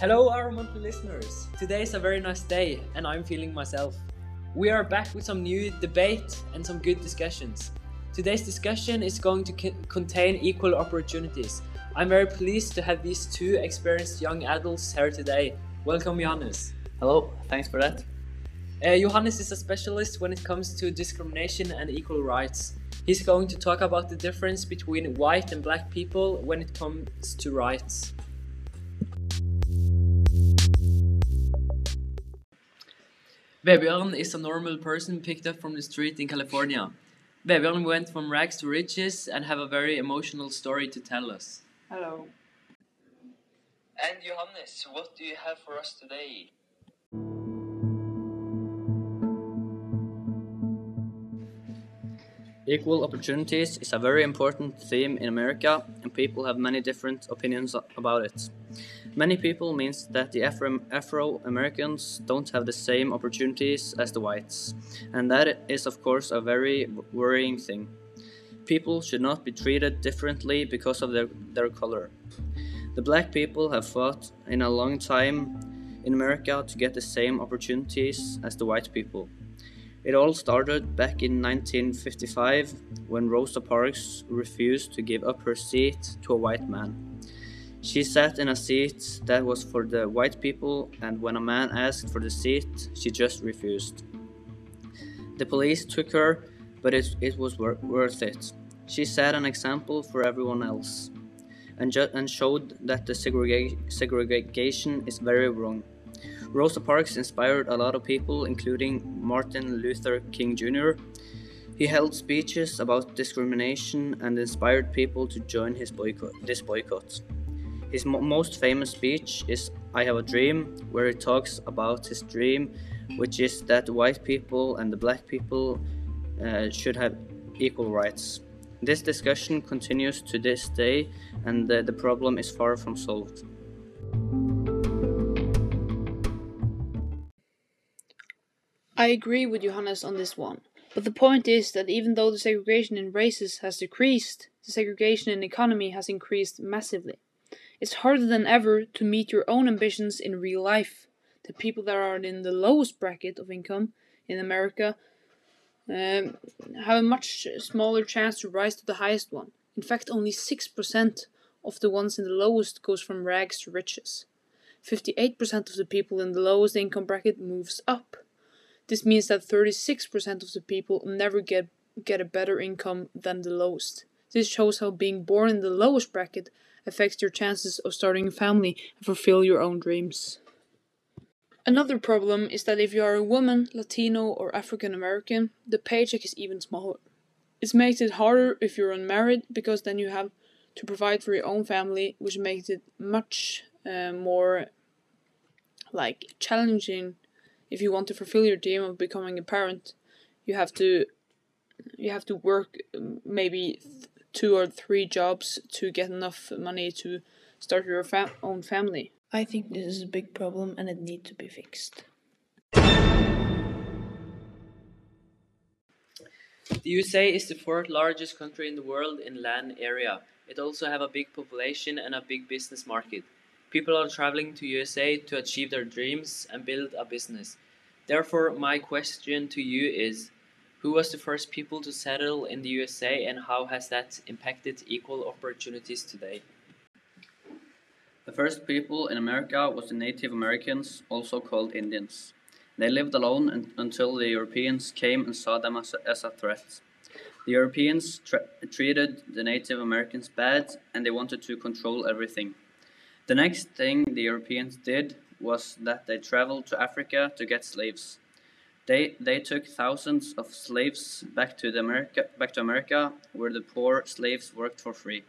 Hello, our monthly listeners. Today is a very nice day, and I'm feeling myself. We are back with some new debate and some good discussions. Today's discussion is going to co- contain equal opportunities. I'm very pleased to have these two experienced young adults here today. Welcome, Johannes. Hello, thanks for that. Uh, Johannes is a specialist when it comes to discrimination and equal rights. He's going to talk about the difference between white and black people when it comes to rights. Vebjørn is a normal person picked up from the street in California. Vebjørn went from rags to riches and have a very emotional story to tell us. Hello. And Johannes, what do you have for us today? Equal opportunities is a very important theme in America, and people have many different opinions about it. Many people means that the Afro Americans don't have the same opportunities as the whites, and that is of course a very worrying thing. People should not be treated differently because of their, their color. The black people have fought in a long time in America to get the same opportunities as the white people. It all started back in 1955 when Rosa Parks refused to give up her seat to a white man. She sat in a seat that was for the white people, and when a man asked for the seat, she just refused. The police took her, but it, it was wor worth it. She set an example for everyone else and, and showed that the segrega segregation is very wrong. Rosa Parks inspired a lot of people, including Martin Luther King Jr. He held speeches about discrimination and inspired people to join his boycott, this boycott. His mo most famous speech is I Have a Dream, where he talks about his dream, which is that white people and the black people uh, should have equal rights. This discussion continues to this day, and the, the problem is far from solved. I agree with Johannes on this one. But the point is that even though the segregation in races has decreased, the segregation in economy has increased massively. It's harder than ever to meet your own ambitions in real life. The people that are in the lowest bracket of income in America um, have a much smaller chance to rise to the highest one. In fact, only 6% of the ones in the lowest goes from rags to riches. 58% of the people in the lowest income bracket moves up. This means that 36% of the people never get, get a better income than the lowest. This shows how being born in the lowest bracket affects your chances of starting a family and fulfill your own dreams. Another problem is that if you are a woman, Latino, or African American, the paycheck is even smaller. It makes it harder if you're unmarried because then you have to provide for your own family, which makes it much uh, more like challenging if you want to fulfill your dream of becoming a parent, you have to you have to work maybe two or three jobs to get enough money to start your fa own family. I think this is a big problem and it needs to be fixed. The USA is the fourth largest country in the world in land area. It also have a big population and a big business market. People are traveling to USA to achieve their dreams and build a business. Therefore, my question to you is who was the first people to settle in the USA and how has that impacted equal opportunities today? The first people in America was the Native Americans, also called Indians. They lived alone until the Europeans came and saw them as a, as a threat. The Europeans treated the Native Americans bad and they wanted to control everything. The next thing the Europeans did was that they traveled to Africa to get slaves. They, they took thousands of slaves back to, the America, back to America, where the poor slaves worked for free.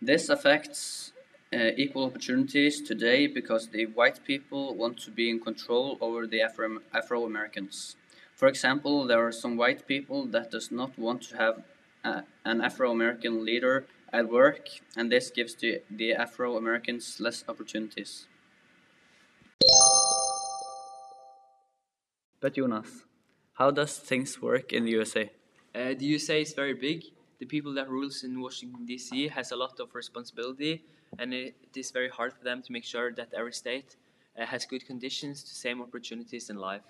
This affects uh, equal opportunities today because the white people want to be in control over the Afro, Afro Americans. For example, there are some white people that does not want to have uh, an Afro American leader at work, and this gives the, the Afro Americans less opportunities. But Jonas, how does things work in the USA? Uh, the USA is very big. the people that rules in Washington D.C. has a lot of responsibility, and it is very hard for them to make sure that every state uh, has good conditions to same opportunities in life.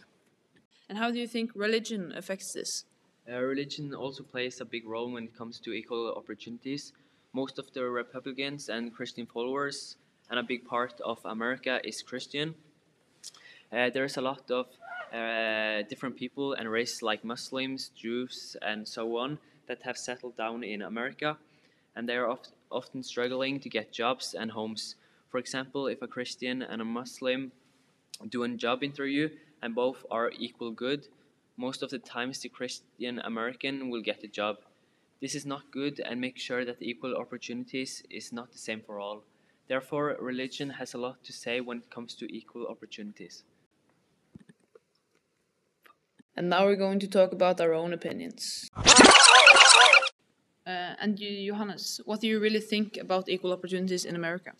And how do you think religion affects this? Uh, religion also plays a big role when it comes to equal opportunities. Most of the Republicans and Christian followers, and a big part of America is Christian. Uh, there's a lot of uh, different people and races like Muslims, Jews, and so on that have settled down in America, and they are oft often struggling to get jobs and homes. For example, if a Christian and a Muslim do a job interview and both are equal good, most of the times the Christian American will get the job. This is not good and make sure that equal opportunities is not the same for all. Therefore, religion has a lot to say when it comes to equal opportunities. And now we're going to talk about our own opinions. Uh, and you, Johannes, what do you really think about equal opportunities in America?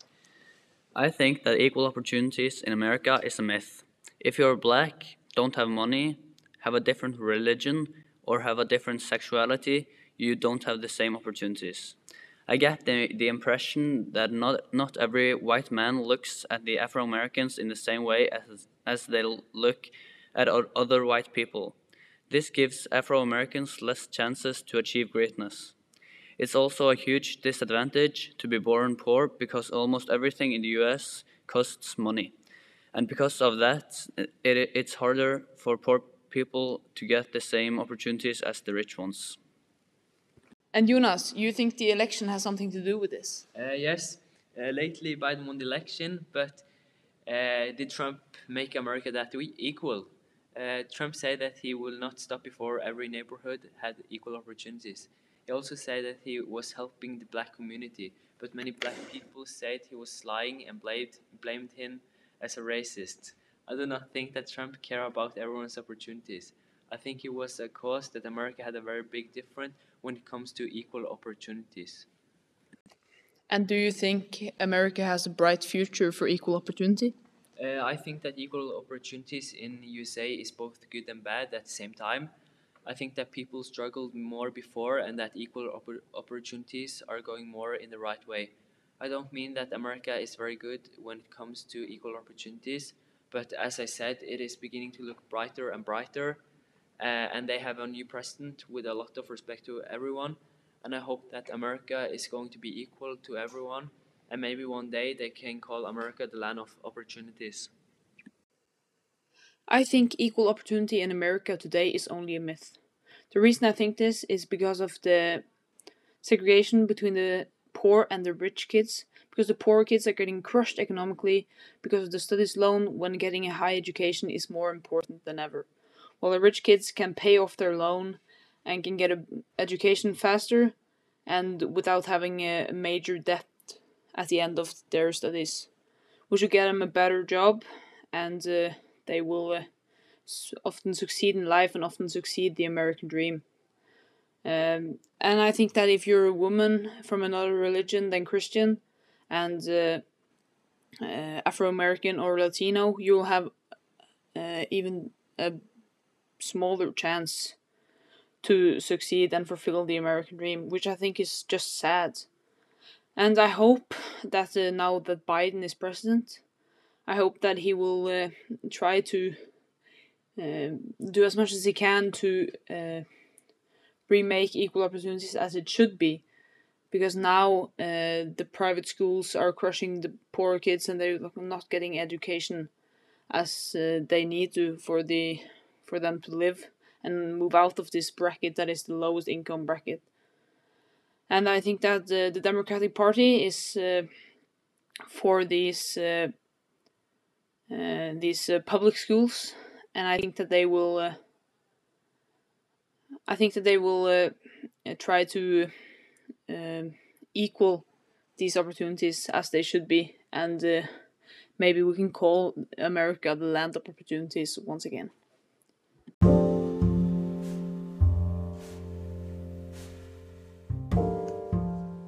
I think that equal opportunities in America is a myth. If you're black, don't have money, have a different religion, or have a different sexuality, you don't have the same opportunities. I get the, the impression that not, not every white man looks at the Afro Americans in the same way as, as they look at other white people. This gives Afro Americans less chances to achieve greatness. It's also a huge disadvantage to be born poor because almost everything in the US costs money. And because of that, it, it's harder for poor people to get the same opportunities as the rich ones. And Jonas, you think the election has something to do with this? Uh, yes. Uh, lately, Biden won the election, but uh, did Trump make America that equal? Uh, Trump said that he will not stop before every neighborhood had equal opportunities. He also said that he was helping the black community, but many black people said he was lying and blamed, blamed him as a racist. I do not think that Trump cared about everyone's opportunities. I think it was a cause that America had a very big difference when it comes to equal opportunities. And do you think America has a bright future for equal opportunity? Uh, I think that equal opportunities in USA is both good and bad at the same time. I think that people struggled more before and that equal oppor opportunities are going more in the right way. I don't mean that America is very good when it comes to equal opportunities, but as I said, it is beginning to look brighter and brighter, uh, and they have a new president with a lot of respect to everyone, and I hope that America is going to be equal to everyone and maybe one day they can call America the land of opportunities. I think equal opportunity in America today is only a myth. The reason I think this is because of the segregation between the poor and the rich kids, because the poor kids are getting crushed economically because of the studies loan when getting a high education is more important than ever. While the rich kids can pay off their loan and can get an education faster and without having a major debt at the end of their studies, We should get them a better job, and uh, they will uh, often succeed in life and often succeed the American dream. Um, and I think that if you're a woman from another religion than Christian and uh, uh, Afro American or Latino, you'll have uh, even a smaller chance to succeed and fulfill the American dream, which I think is just sad. And I hope that uh, now that Biden is president, I hope that he will uh, try to uh, do as much as he can to uh, remake equal opportunities as it should be. Because now uh, the private schools are crushing the poor kids and they're not getting education as uh, they need to for the for them to live and move out of this bracket that is the lowest income bracket and I think that the, the Democratic Party is uh, for these uh, uh, these uh, public schools, and I think that they will. Uh, I think that they will uh, try to equal these opportunities as they should be, and maybe we can call America the land of opportunities once again.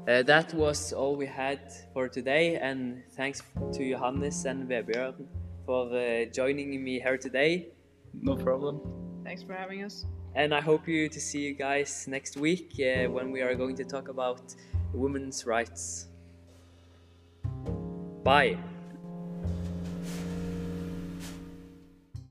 Uh, that was all we had for today, and thanks to Johannes and Vebjørn for uh, joining me here today. No problem. Thanks for having us. and I hope you to see you guys next week uh, when we are going to talk about women's rights. Bye.